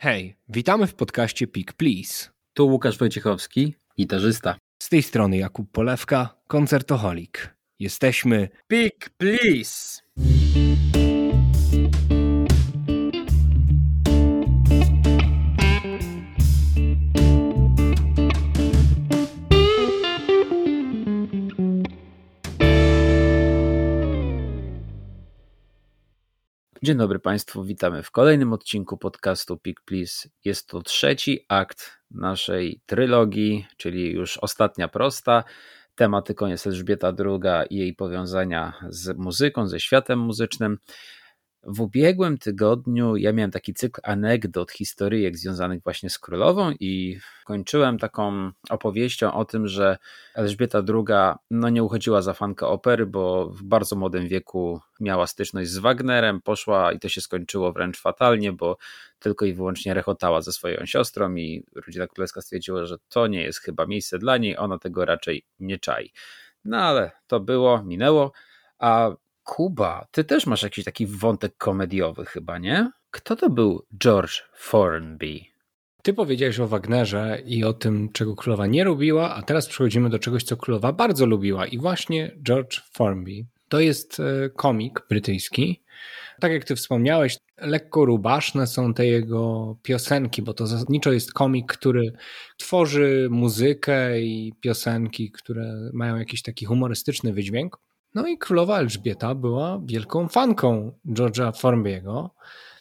Hej, witamy w podcaście Pick Please. Tu Łukasz Wojciechowski, gitarzysta. Z tej strony Jakub Polewka, koncertoholik. Jesteśmy Pick Please. Dzień dobry Państwu, witamy w kolejnym odcinku podcastu Pick Please. Jest to trzeci akt naszej trylogii, czyli już ostatnia prosta. Tematyką jest Elżbieta II i jej powiązania z muzyką, ze światem muzycznym. W ubiegłym tygodniu ja miałem taki cykl anegdot, historyjek związanych właśnie z królową i kończyłem taką opowieścią o tym, że Elżbieta II no nie uchodziła za fankę opery, bo w bardzo młodym wieku miała styczność z Wagnerem, poszła i to się skończyło wręcz fatalnie, bo tylko i wyłącznie rechotała ze swoją siostrą i rodzina królewska stwierdziła, że to nie jest chyba miejsce dla niej, ona tego raczej nie czai. No ale to było, minęło, a Kuba, ty też masz jakiś taki wątek komediowy chyba, nie? Kto to był George Formby? Ty powiedziałeś o Wagnerze i o tym, czego królowa nie lubiła, a teraz przechodzimy do czegoś, co królowa bardzo lubiła i właśnie George Formby. To jest e, komik brytyjski. Tak jak ty wspomniałeś, lekko rubaszne są te jego piosenki, bo to zasadniczo jest komik, który tworzy muzykę i piosenki, które mają jakiś taki humorystyczny wydźwięk. No i królowa Elżbieta była wielką fanką George'a Formbiego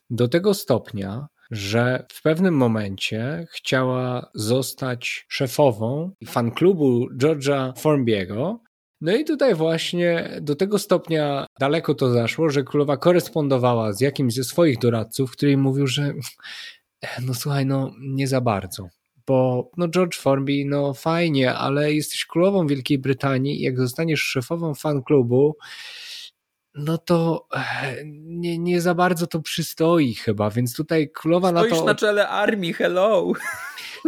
do tego stopnia, że w pewnym momencie chciała zostać szefową fanklubu George'a Formbiego. No i tutaj właśnie do tego stopnia daleko to zaszło, że królowa korespondowała z jakimś ze swoich doradców, który mówił, że no słuchaj, no nie za bardzo bo no George Formby, no fajnie, ale jesteś królową Wielkiej Brytanii i jak zostaniesz szefową fan klubu, no to e, nie, nie za bardzo to przystoi chyba, więc tutaj królowa Stoisz na to... Stoisz na czele armii, hello!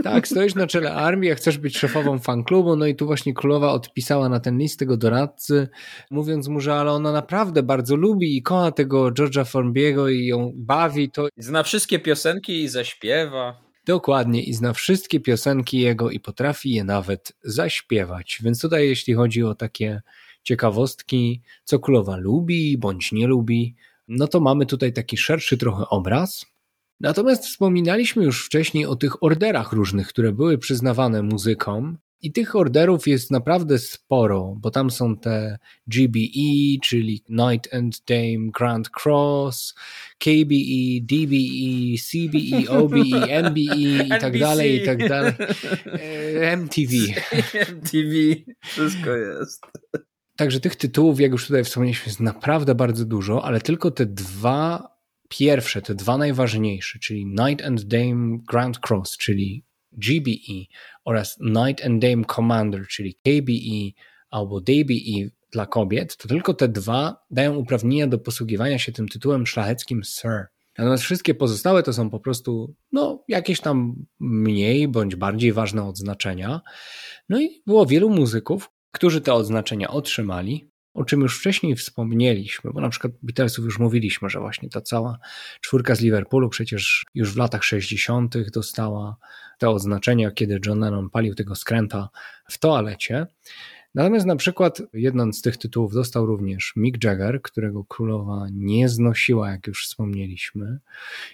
Tak, stoisz na czele armii, a chcesz być szefową fanklubu, no i tu właśnie królowa odpisała na ten list tego doradcy, mówiąc mu, że ale ona naprawdę bardzo lubi i kocha tego George'a Formbiego i ją bawi. To... Zna wszystkie piosenki i zaśpiewa. Dokładnie i zna wszystkie piosenki jego i potrafi je nawet zaśpiewać. Więc tutaj, jeśli chodzi o takie ciekawostki, co królowa lubi bądź nie lubi, no to mamy tutaj taki szerszy trochę obraz. Natomiast wspominaliśmy już wcześniej o tych orderach różnych, które były przyznawane muzykom, i tych orderów jest naprawdę sporo, bo tam są te GBE, czyli Knight and Dame Grand Cross, KBE, DBE, CBE, OBE, MBE i tak dalej, i tak dalej. E, MTV. MTV, wszystko jest. Także tych tytułów, jak już tutaj wspomnieliśmy, jest naprawdę bardzo dużo, ale tylko te dwa pierwsze, te dwa najważniejsze, czyli Knight and Dame Grand Cross, czyli GBE oraz Knight and Dame Commander, czyli KBE albo DBE dla kobiet, to tylko te dwa dają uprawnienia do posługiwania się tym tytułem szlacheckim Sir. Natomiast wszystkie pozostałe to są po prostu no, jakieś tam mniej bądź bardziej ważne odznaczenia. No i było wielu muzyków, którzy te odznaczenia otrzymali, o czym już wcześniej wspomnieliśmy, bo na przykład Beatlesów już mówiliśmy, że właśnie ta cała czwórka z Liverpoolu przecież już w latach 60. dostała te oznaczenia, kiedy John Lennon palił tego skręta w toalecie. Natomiast na przykład jeden z tych tytułów dostał również Mick Jagger, którego królowa nie znosiła, jak już wspomnieliśmy.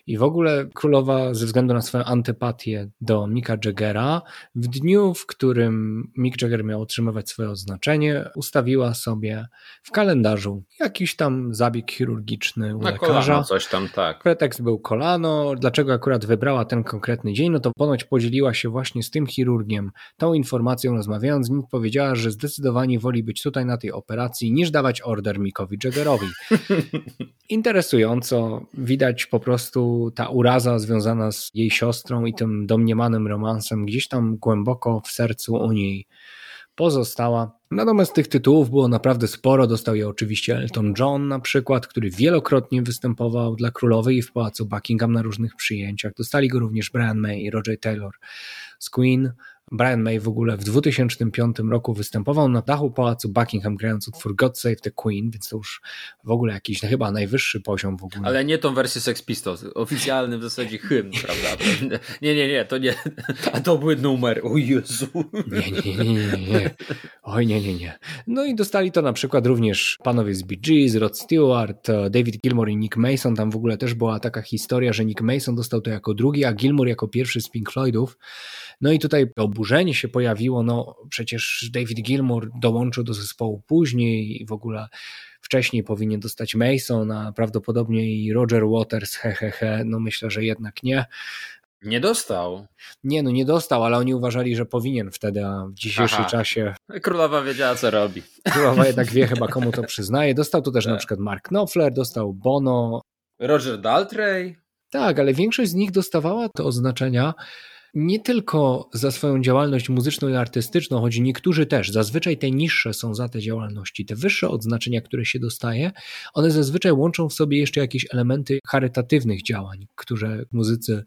I w ogóle królowa ze względu na swoją antypatię do Micka Jaggera, w dniu, w którym Mick Jagger miał otrzymywać swoje oznaczenie, ustawiła sobie w kalendarzu jakiś tam zabieg chirurgiczny u na lekarza. Kolano coś tam, tak. Pretekst był kolano. Dlaczego akurat wybrała ten konkretny dzień? No to ponoć podzieliła się właśnie z tym chirurgiem tą informacją, rozmawiając z nim, powiedziała, że zdecydowanie woli być tutaj na tej operacji niż dawać order Mikowi Jaggerowi. Interesująco widać po prostu ta uraza związana z jej siostrą i tym domniemanym romansem gdzieś tam głęboko w sercu u niej pozostała. Natomiast tych tytułów było naprawdę sporo. Dostał je oczywiście Elton John na przykład, który wielokrotnie występował dla królowej w pałacu Buckingham na różnych przyjęciach. Dostali go również Brian May i Roger Taylor z Queen. Brian May w ogóle w 2005 roku występował na dachu pałacu Buckingham grając utwór God Save the Queen, więc to już w ogóle jakiś no, chyba najwyższy poziom w ogóle. Ale nie tą wersję Sex Pistols, oficjalny w zasadzie hymn, prawda? Nie, nie, nie, to nie, a to był numer, o Jezu. Nie, nie, nie, nie, nie. Oj, nie, nie, nie. No i dostali to na przykład również panowie z Bee Gees, Rod Stewart, David Gilmour i Nick Mason, tam w ogóle też była taka historia, że Nick Mason dostał to jako drugi, a Gilmour jako pierwszy z Pink Floydów. No i tutaj oburzenie się pojawiło, no przecież David Gilmour dołączył do zespołu później i w ogóle wcześniej powinien dostać Mason, a prawdopodobnie i Roger Waters, he, he, he. no myślę, że jednak nie. Nie dostał. Nie, no nie dostał, ale oni uważali, że powinien wtedy, a w dzisiejszym Aha. czasie. Królowa wiedziała, co robi. Królowa jednak wie chyba, komu to przyznaje. Dostał tu też tak. na przykład Mark Knopfler, dostał Bono. Roger Daltrey. Tak, ale większość z nich dostawała te oznaczenia nie tylko za swoją działalność muzyczną i artystyczną, choć niektórzy też, zazwyczaj te niższe są za te działalności. Te wyższe odznaczenia, które się dostaje, one zazwyczaj łączą w sobie jeszcze jakieś elementy charytatywnych działań, które muzycy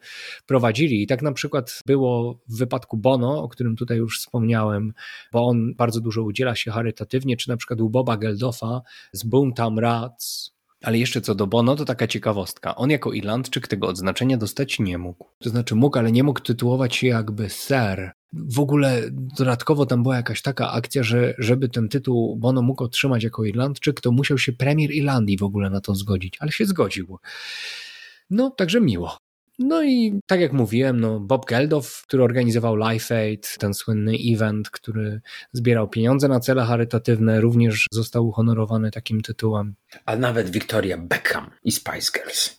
prowadzili. I tak na przykład było w wypadku Bono, o którym tutaj już wspomniałem, bo on bardzo dużo udziela się charytatywnie, czy na przykład u Boba Geldofa z Boomtown Rats, ale jeszcze co do Bono, to taka ciekawostka. On jako Irlandczyk tego odznaczenia dostać nie mógł. To znaczy mógł, ale nie mógł tytułować się jakby Sir. W ogóle dodatkowo tam była jakaś taka akcja, że żeby ten tytuł Bono mógł otrzymać jako Irlandczyk, to musiał się premier Irlandii w ogóle na to zgodzić, ale się zgodził. No, także miło. No i tak jak mówiłem, no Bob Geldof, który organizował Life Aid, ten słynny event, który zbierał pieniądze na cele charytatywne, również został uhonorowany takim tytułem. A nawet Victoria Beckham i Spice Girls.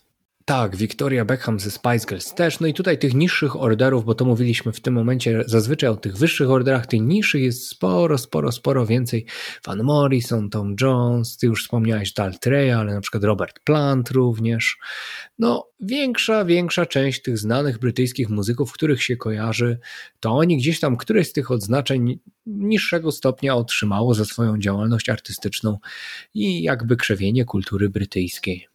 Tak, Victoria Beckham ze Spice Girls też. No i tutaj tych niższych orderów, bo to mówiliśmy w tym momencie zazwyczaj o tych wyższych orderach, tych niższych jest sporo, sporo, sporo więcej. Van Morrison, Tom Jones, ty już wspomniałeś Daltreya, ale na przykład Robert Plant również. No, większa, większa część tych znanych brytyjskich muzyków, których się kojarzy, to oni gdzieś tam któreś z tych odznaczeń niższego stopnia otrzymało za swoją działalność artystyczną i jakby krzewienie kultury brytyjskiej.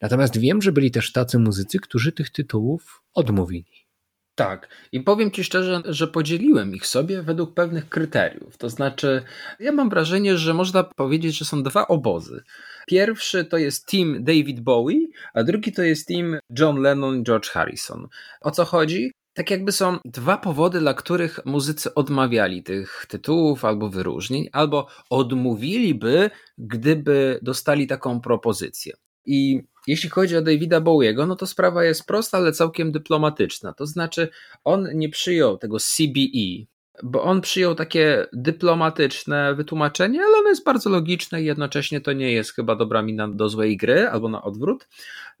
Natomiast wiem, że byli też tacy muzycy, którzy tych tytułów odmówili. Tak, i powiem Ci szczerze, że podzieliłem ich sobie według pewnych kryteriów. To znaczy, ja mam wrażenie, że można powiedzieć, że są dwa obozy. Pierwszy to jest team David Bowie, a drugi to jest team John Lennon George Harrison. O co chodzi? Tak jakby są dwa powody, dla których muzycy odmawiali tych tytułów albo wyróżnień, albo odmówiliby, gdyby dostali taką propozycję. I jeśli chodzi o Davida Bowiego, no to sprawa jest prosta, ale całkiem dyplomatyczna. To znaczy, on nie przyjął tego CBE, bo on przyjął takie dyplomatyczne wytłumaczenie, ale ono jest bardzo logiczne i jednocześnie to nie jest chyba dobra mina do złej gry, albo na odwrót.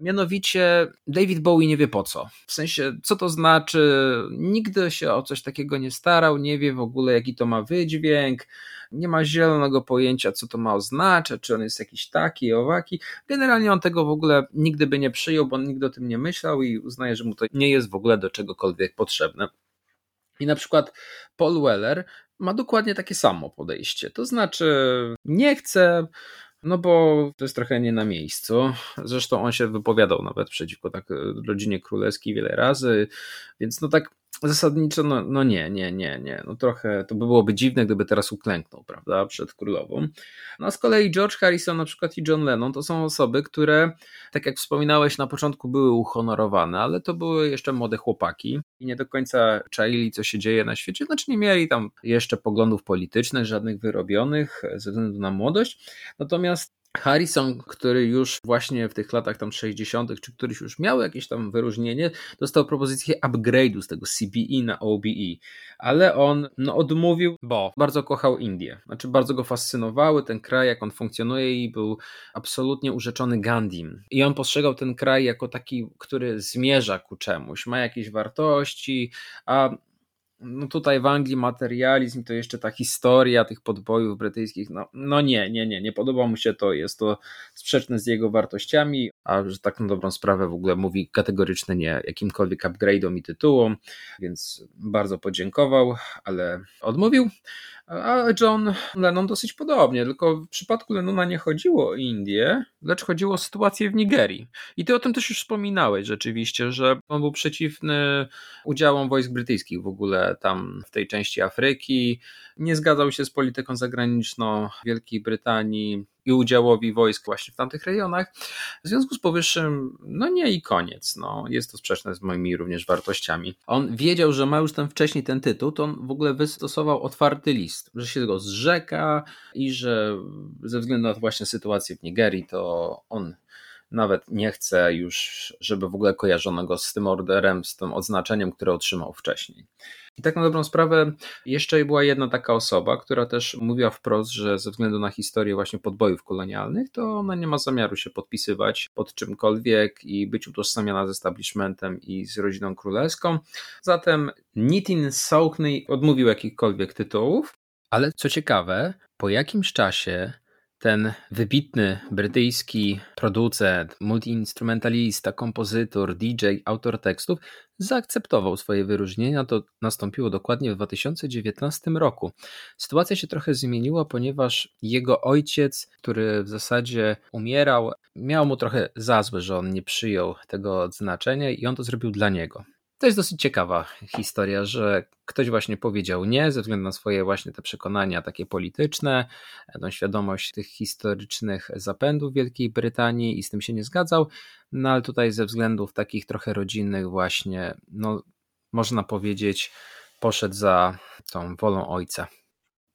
Mianowicie David Bowie nie wie po co. W sensie, co to znaczy, nigdy się o coś takiego nie starał, nie wie w ogóle jaki to ma wydźwięk, nie ma zielonego pojęcia, co to ma oznaczać, czy on jest jakiś taki, owaki. Generalnie on tego w ogóle nigdy by nie przyjął, bo on nigdy o tym nie myślał i uznaje, że mu to nie jest w ogóle do czegokolwiek potrzebne. I na przykład Paul Weller ma dokładnie takie samo podejście. To znaczy, nie chce, no bo to jest trochę nie na miejscu. Zresztą on się wypowiadał nawet przeciwko tak rodzinie królewskiej wiele razy, więc no tak zasadniczo, no, no nie, nie, nie, nie. No trochę to by byłoby dziwne, gdyby teraz uklęknął, prawda, przed królową. No a z kolei George Harrison na przykład i John Lennon to są osoby, które, tak jak wspominałeś na początku, były uhonorowane, ale to były jeszcze młode chłopaki i nie do końca czaili, co się dzieje na świecie. Znaczy nie mieli tam jeszcze poglądów politycznych, żadnych wyrobionych ze względu na młodość. Natomiast Harrison, który już właśnie w tych latach tam 60., czy któryś już miał jakieś tam wyróżnienie, dostał propozycję upgrade'u z tego CBE na OBE, ale on no, odmówił, bo bardzo kochał Indię. Znaczy, bardzo go fascynowały ten kraj, jak on funkcjonuje i był absolutnie urzeczony Gandhim. I on postrzegał ten kraj jako taki, który zmierza ku czemuś, ma jakieś wartości, a no tutaj w Anglii materializm to jeszcze ta historia tych podbojów brytyjskich, no, no nie, nie, nie, nie podoba mu się to, jest to sprzeczne z jego wartościami. A że tak na dobrą sprawę w ogóle mówi kategorycznie nie jakimkolwiek upgrade'om i tytułom, więc bardzo podziękował, ale odmówił. A John Lennon dosyć podobnie, tylko w przypadku Lennona nie chodziło o Indię, lecz chodziło o sytuację w Nigerii. I ty o tym też już wspominałeś rzeczywiście, że on był przeciwny udziałom wojsk brytyjskich w ogóle tam w tej części Afryki, nie zgadzał się z polityką zagraniczną Wielkiej Brytanii, i udziałowi wojsk właśnie w tamtych rejonach. W związku z powyższym, no nie i koniec. No, jest to sprzeczne z moimi również wartościami. On wiedział, że ma już ten wcześniej ten tytuł, to on w ogóle wystosował otwarty list, że się go zrzeka i że ze względu na właśnie sytuację w Nigerii, to on nawet nie chce już, żeby w ogóle kojarzono go z tym orderem, z tym odznaczeniem, które otrzymał wcześniej. I tak na dobrą sprawę jeszcze była jedna taka osoba, która też mówiła wprost, że ze względu na historię właśnie podbojów kolonialnych, to ona nie ma zamiaru się podpisywać pod czymkolwiek i być utożsamiana z establishmentem i z rodziną królewską. Zatem Nitin Sauchney odmówił jakichkolwiek tytułów, ale co ciekawe, po jakimś czasie ten wybitny brytyjski producent, multiinstrumentalista, kompozytor, DJ, autor tekstów zaakceptował swoje wyróżnienia. To nastąpiło dokładnie w 2019 roku. Sytuacja się trochę zmieniła, ponieważ jego ojciec, który w zasadzie umierał, miał mu trochę za złe, że on nie przyjął tego odznaczenia i on to zrobił dla niego. To jest dosyć ciekawa historia, że ktoś właśnie powiedział nie ze względu na swoje właśnie te przekonania takie polityczne, tą świadomość tych historycznych zapędów Wielkiej Brytanii i z tym się nie zgadzał, no ale tutaj ze względów takich trochę rodzinnych właśnie, no można powiedzieć, poszedł za tą wolą ojca.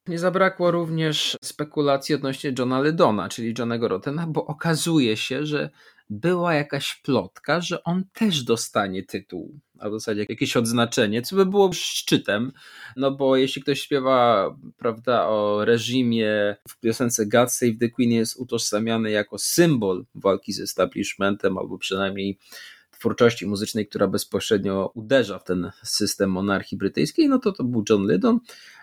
Nie zabrakło również spekulacji odnośnie Johna Lydona, czyli Johnego Rottena, bo okazuje się, że była jakaś plotka, że on też dostanie tytuł, a w zasadzie jakieś odznaczenie, co by było szczytem, no bo jeśli ktoś śpiewa, prawda, o reżimie w piosence God Save the Queen jest utożsamiany jako symbol walki z establishmentem, albo przynajmniej twórczości muzycznej, która bezpośrednio uderza w ten system monarchii brytyjskiej, no to to był John Lydon,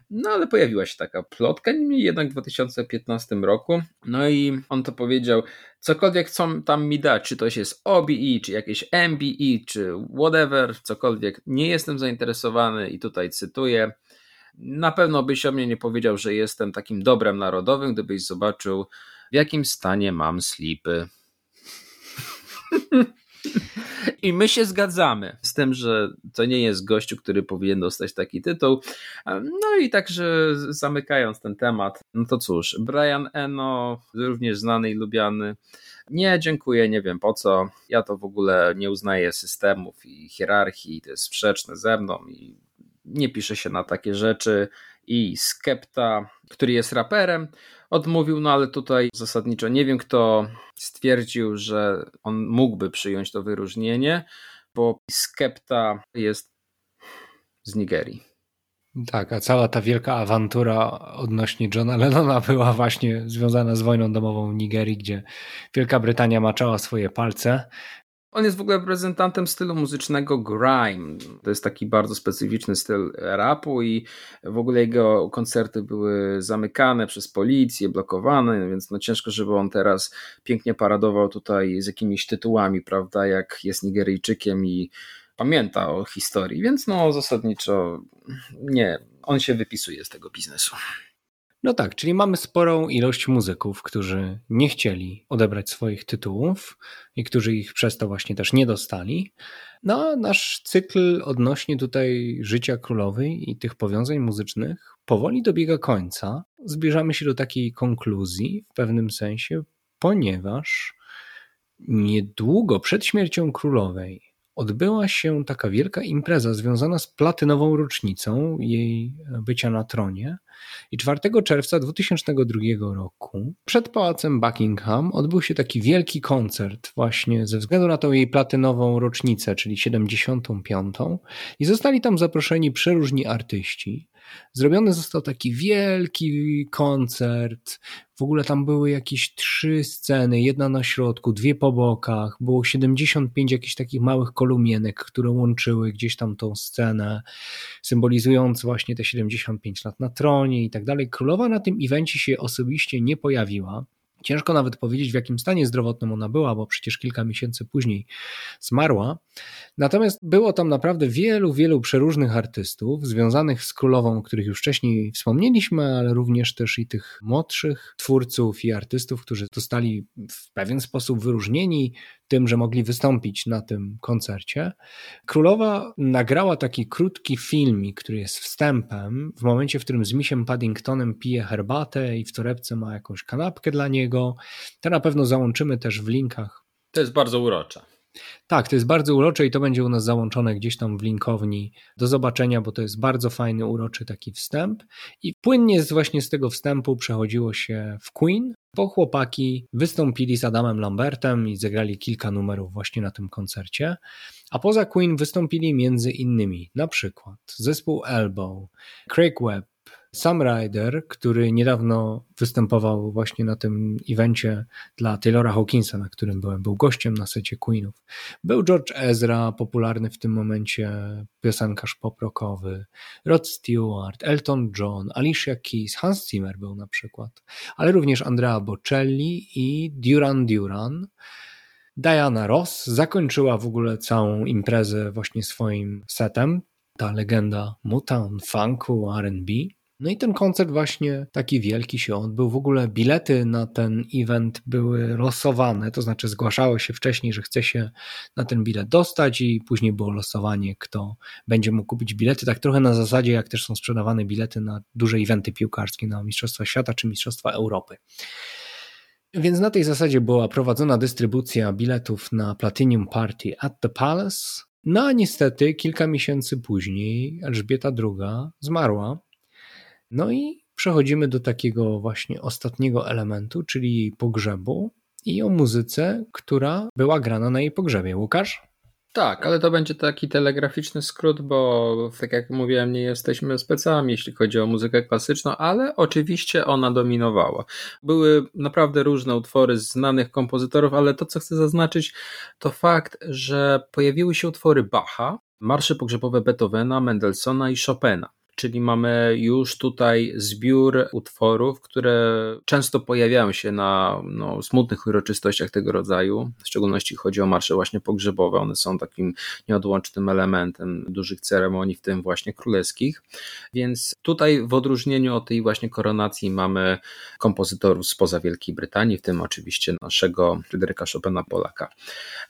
no ale pojawiła się taka plotka, niemniej jednak w 2015 roku. No i on to powiedział, cokolwiek chcą tam mi dać, czy to jest OBE, czy jakieś MBE, czy whatever, cokolwiek, nie jestem zainteresowany i tutaj cytuję. Na pewno byś o mnie nie powiedział, że jestem takim dobrem narodowym, gdybyś zobaczył, w jakim stanie mam slipy. I my się zgadzamy z tym, że to nie jest gościu, który powinien dostać taki tytuł. No i także zamykając ten temat, no to cóż, Brian Eno, również znany i lubiany. Nie, dziękuję, nie wiem po co. Ja to w ogóle nie uznaję systemów i hierarchii, to jest sprzeczne ze mną i nie pisze się na takie rzeczy. I Skepta, który jest raperem, odmówił, no ale tutaj zasadniczo nie wiem, kto stwierdził, że on mógłby przyjąć to wyróżnienie, bo Skepta jest z Nigerii. Tak, a cała ta wielka awantura odnośnie Johna Lennona była właśnie związana z wojną domową w Nigerii, gdzie Wielka Brytania maczała swoje palce on jest w ogóle reprezentantem stylu muzycznego grime. To jest taki bardzo specyficzny styl rapu i w ogóle jego koncerty były zamykane przez policję, blokowane, więc no ciężko, żeby on teraz pięknie paradował tutaj z jakimiś tytułami, prawda, jak jest Nigeryjczykiem i pamięta o historii, więc no zasadniczo nie, on się wypisuje z tego biznesu. No tak, czyli mamy sporą ilość muzyków, którzy nie chcieli odebrać swoich tytułów i którzy ich przez to właśnie też nie dostali. No, nasz cykl odnośnie tutaj życia królowej i tych powiązań muzycznych powoli dobiega końca. Zbliżamy się do takiej konkluzji w pewnym sensie, ponieważ niedługo przed śmiercią królowej odbyła się taka wielka impreza związana z platynową rocznicą jej bycia na tronie. I 4 czerwca 2002 roku przed pałacem Buckingham odbył się taki wielki koncert, właśnie ze względu na tą jej platynową rocznicę, czyli 75. I zostali tam zaproszeni przeróżni artyści. Zrobiony został taki wielki koncert. W ogóle tam były jakieś trzy sceny, jedna na środku, dwie po bokach. Było 75 jakichś takich małych kolumienek, które łączyły gdzieś tam tą scenę, symbolizując właśnie te 75 lat na tronie i tak dalej. Królowa na tym evencie się osobiście nie pojawiła Ciężko nawet powiedzieć, w jakim stanie zdrowotnym ona była, bo przecież kilka miesięcy później zmarła. Natomiast było tam naprawdę wielu, wielu przeróżnych artystów związanych z królową, których już wcześniej wspomnieliśmy, ale również też i tych młodszych twórców i artystów, którzy zostali w pewien sposób wyróżnieni tym, że mogli wystąpić na tym koncercie. Królowa nagrała taki krótki filmik, który jest wstępem, w momencie, w którym z misiem Paddingtonem pije herbatę i w torebce ma jakąś kanapkę dla niego. To na pewno załączymy też w linkach. To jest bardzo urocze. Tak, to jest bardzo urocze i to będzie u nas załączone gdzieś tam w linkowni do zobaczenia, bo to jest bardzo fajny, uroczy taki wstęp. I płynnie właśnie z tego wstępu przechodziło się w Queen, bo chłopaki wystąpili z Adamem Lambertem i zagrali kilka numerów właśnie na tym koncercie. A poza Queen wystąpili między innymi na przykład zespół Elbow, Craig Webb, sam Ryder, który niedawno występował właśnie na tym evencie dla Taylora Hawkinsa, na którym byłem, był gościem na secie Queenów. Był George Ezra, popularny w tym momencie piosenkarz pop-rockowy, Rod Stewart, Elton John, Alicia Keys, Hans Zimmer był na przykład, ale również Andrea Bocelli i Duran Duran. Diana Ross zakończyła w ogóle całą imprezę właśnie swoim setem. Ta legenda Motown, funku, R&B. No i ten koncert właśnie taki wielki się odbył. W ogóle bilety na ten event były losowane, to znaczy zgłaszało się wcześniej, że chce się na ten bilet dostać i później było losowanie, kto będzie mógł kupić bilety. Tak trochę na zasadzie, jak też są sprzedawane bilety na duże eventy piłkarskie, na Mistrzostwa Świata czy Mistrzostwa Europy. Więc na tej zasadzie była prowadzona dystrybucja biletów na Platinum Party at the Palace. No a niestety kilka miesięcy później Elżbieta II zmarła no i przechodzimy do takiego właśnie ostatniego elementu, czyli pogrzebu i o muzyce, która była grana na jej pogrzebie. Łukasz? Tak, ale to będzie taki telegraficzny skrót, bo tak jak mówiłem, nie jesteśmy specjalami, jeśli chodzi o muzykę klasyczną, ale oczywiście ona dominowała. Były naprawdę różne utwory znanych kompozytorów, ale to, co chcę zaznaczyć, to fakt, że pojawiły się utwory Bacha, marsze pogrzebowe Beethovena, Mendelssohna i Chopina czyli mamy już tutaj zbiór utworów, które często pojawiają się na no, smutnych uroczystościach tego rodzaju, w szczególności chodzi o marsze właśnie pogrzebowe, one są takim nieodłącznym elementem dużych ceremonii, w tym właśnie królewskich, więc tutaj w odróżnieniu od tej właśnie koronacji mamy kompozytorów spoza Wielkiej Brytanii, w tym oczywiście naszego Fryderyka Chopina Polaka.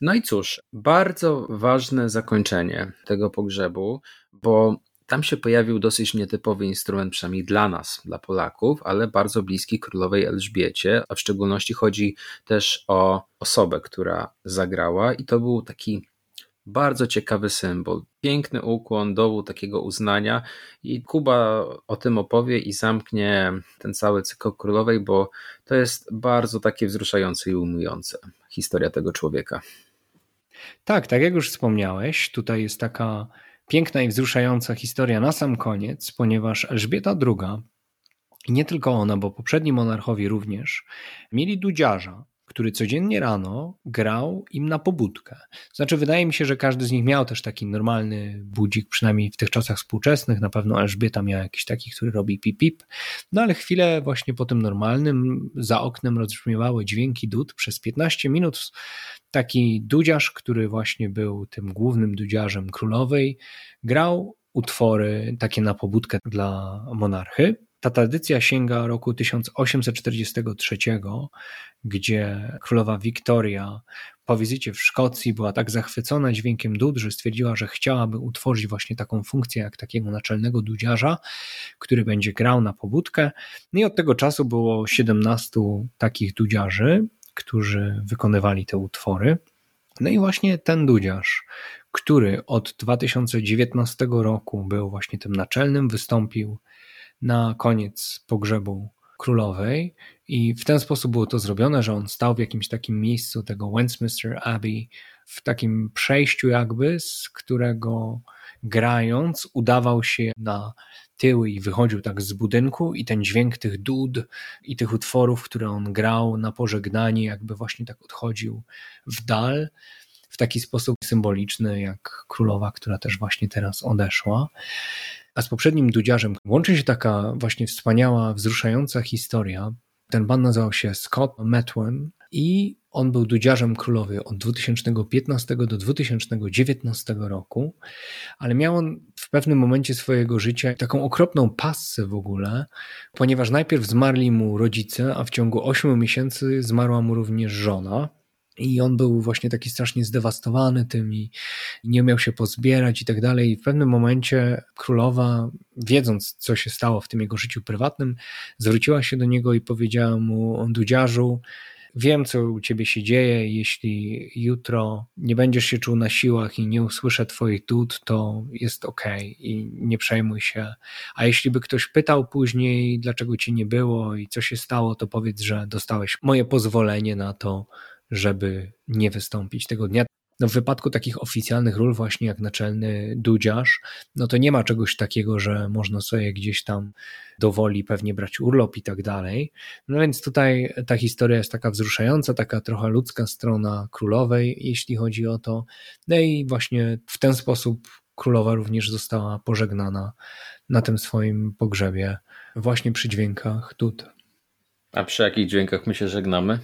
No i cóż, bardzo ważne zakończenie tego pogrzebu, bo tam się pojawił dosyć nietypowy instrument, przynajmniej dla nas, dla Polaków, ale bardzo bliski królowej Elżbiecie, a w szczególności chodzi też o osobę, która zagrała, i to był taki bardzo ciekawy symbol. Piękny ukłon, dowód takiego uznania, i Kuba o tym opowie i zamknie ten cały cykl królowej, bo to jest bardzo takie wzruszające i umujące historia tego człowieka. Tak, tak jak już wspomniałeś, tutaj jest taka Piękna i wzruszająca historia na sam koniec, ponieważ Elżbieta II i nie tylko ona, bo poprzedni monarchowie również, mieli dudziarza, który codziennie rano grał im na pobudkę. Znaczy, wydaje mi się, że każdy z nich miał też taki normalny budzik, przynajmniej w tych czasach współczesnych. Na pewno Elżbieta miała jakiś taki, który robi pip-pip. No ale chwilę właśnie po tym normalnym za oknem rozbrzmiewały dźwięki dud. Przez 15 minut taki dudziarz, który właśnie był tym głównym dudziarzem królowej, grał utwory takie na pobudkę dla monarchy. Ta tradycja sięga roku 1843, gdzie królowa Wiktoria po wizycie w Szkocji była tak zachwycona dźwiękiem dud, że stwierdziła, że chciałaby utworzyć właśnie taką funkcję jak takiego naczelnego dudziarza, który będzie grał na pobudkę. No i od tego czasu było 17 takich dudziarzy, którzy wykonywali te utwory. No i właśnie ten dudziarz, który od 2019 roku był właśnie tym naczelnym, wystąpił na koniec pogrzebu królowej i w ten sposób było to zrobione, że on stał w jakimś takim miejscu tego Westminster Abbey, w takim przejściu jakby, z którego grając udawał się na tyły i wychodził tak z budynku i ten dźwięk tych dud i tych utworów, które on grał na pożegnanie jakby właśnie tak odchodził w dal w taki sposób symboliczny jak królowa, która też właśnie teraz odeszła. A z poprzednim dudziarzem łączy się taka właśnie wspaniała, wzruszająca historia, Ten pan nazywał się Scott Metwen i on był dudziarzem królowej od 2015 do 2019 roku, ale miał on w pewnym momencie swojego życia taką okropną passę w ogóle, ponieważ najpierw zmarli mu rodzice, a w ciągu 8 miesięcy zmarła mu również żona. I on był właśnie taki strasznie zdewastowany tym i nie umiał się pozbierać i tak dalej. I w pewnym momencie królowa, wiedząc, co się stało w tym jego życiu prywatnym, zwróciła się do niego i powiedziała mu: dudziarzu, wiem, co u ciebie się dzieje. Jeśli jutro nie będziesz się czuł na siłach i nie usłyszę twoich dud, to jest ok i nie przejmuj się. A jeśli by ktoś pytał później, dlaczego cię nie było i co się stało, to powiedz, że dostałeś moje pozwolenie na to, żeby nie wystąpić tego dnia. No w wypadku takich oficjalnych ról, właśnie jak naczelny dudziarz, no to nie ma czegoś takiego, że można sobie gdzieś tam dowoli pewnie brać urlop i tak dalej. No więc tutaj ta historia jest taka wzruszająca, taka trochę ludzka strona królowej, jeśli chodzi o to. No i właśnie w ten sposób królowa również została pożegnana na tym swoim pogrzebie, właśnie przy dźwiękach tut. A przy jakich dźwiękach my się żegnamy?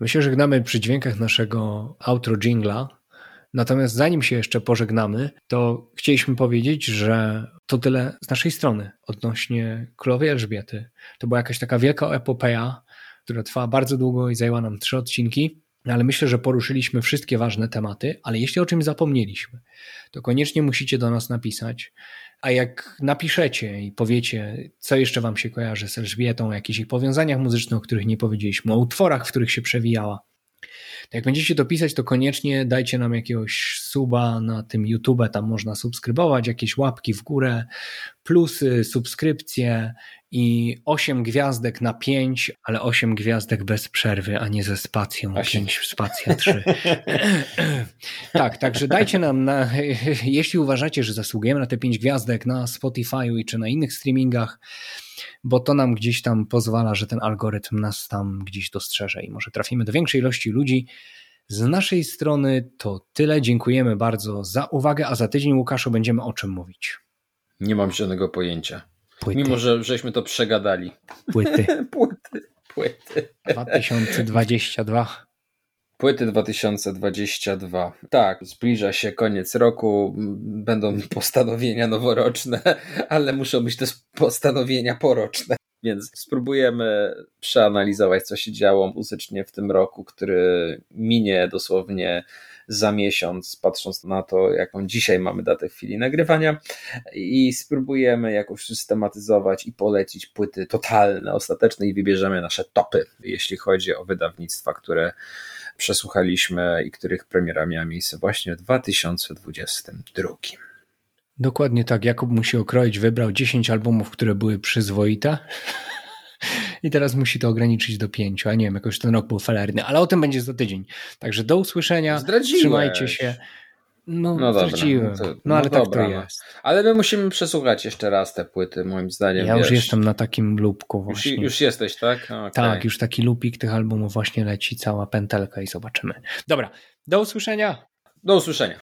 My się żegnamy przy dźwiękach naszego outro jingla. Natomiast zanim się jeszcze pożegnamy, to chcieliśmy powiedzieć, że to tyle z naszej strony odnośnie królowej Elżbiety. To była jakaś taka wielka epopeja, która trwała bardzo długo i zajęła nam trzy odcinki, ale myślę, że poruszyliśmy wszystkie ważne tematy, ale jeśli o czymś zapomnieliśmy, to koniecznie musicie do nas napisać. A jak napiszecie i powiecie, co jeszcze wam się kojarzy z Elżbietą, o jakichś ich powiązaniach muzycznych, o których nie powiedzieliśmy, o utworach, w których się przewijała, to jak będziecie to pisać, to koniecznie dajcie nam jakiegoś suba na tym YouTube, tam można subskrybować, jakieś łapki w górę, plusy, subskrypcje i 8 gwiazdek na 5, ale 8 gwiazdek bez przerwy, a nie ze spacją 5 spacja 3. tak, także dajcie nam, na, jeśli uważacie, że zasługujemy na te 5 gwiazdek na Spotify'u i czy na innych streamingach, bo to nam gdzieś tam pozwala, że ten algorytm nas tam gdzieś dostrzeże i może trafimy do większej ilości ludzi. Z naszej strony to tyle. Dziękujemy bardzo za uwagę, a za tydzień, Łukaszu, będziemy o czym mówić. Nie mam żadnego pojęcia. Płyty. Mimo, że żeśmy to przegadali. Płyty. płyty. Płyty. 2022. Płyty 2022. Tak, zbliża się koniec roku, będą postanowienia noworoczne, ale muszą być też postanowienia poroczne. Więc spróbujemy przeanalizować, co się działo muzycznie w tym roku, który minie dosłownie za miesiąc, patrząc na to, jaką dzisiaj mamy datę w chwili nagrywania, i spróbujemy jakoś systematyzować i polecić płyty totalne, ostateczne i wybierzemy nasze topy, jeśli chodzi o wydawnictwa, które przesłuchaliśmy i których premiera miała miejsce właśnie w 2022. Dokładnie tak. Jakub musi okroić, wybrał 10 albumów, które były przyzwoite. I teraz musi to ograniczyć do pięciu. A nie wiem, jakoś ten rok był felerny, ale o tym będzie za tydzień. Także do usłyszenia. Zdradziłeś. Trzymajcie się. No, no zdradziłem. No, to, no, no ale dobra, tak to no. jest. Ale my musimy przesłuchać jeszcze raz te płyty, moim zdaniem. Ja wiesz. już jestem na takim lubku właśnie. Już, już jesteś, tak? Okay. Tak, już taki lupik tych albumów właśnie leci, cała pętelka i zobaczymy. Dobra, do usłyszenia. Do usłyszenia.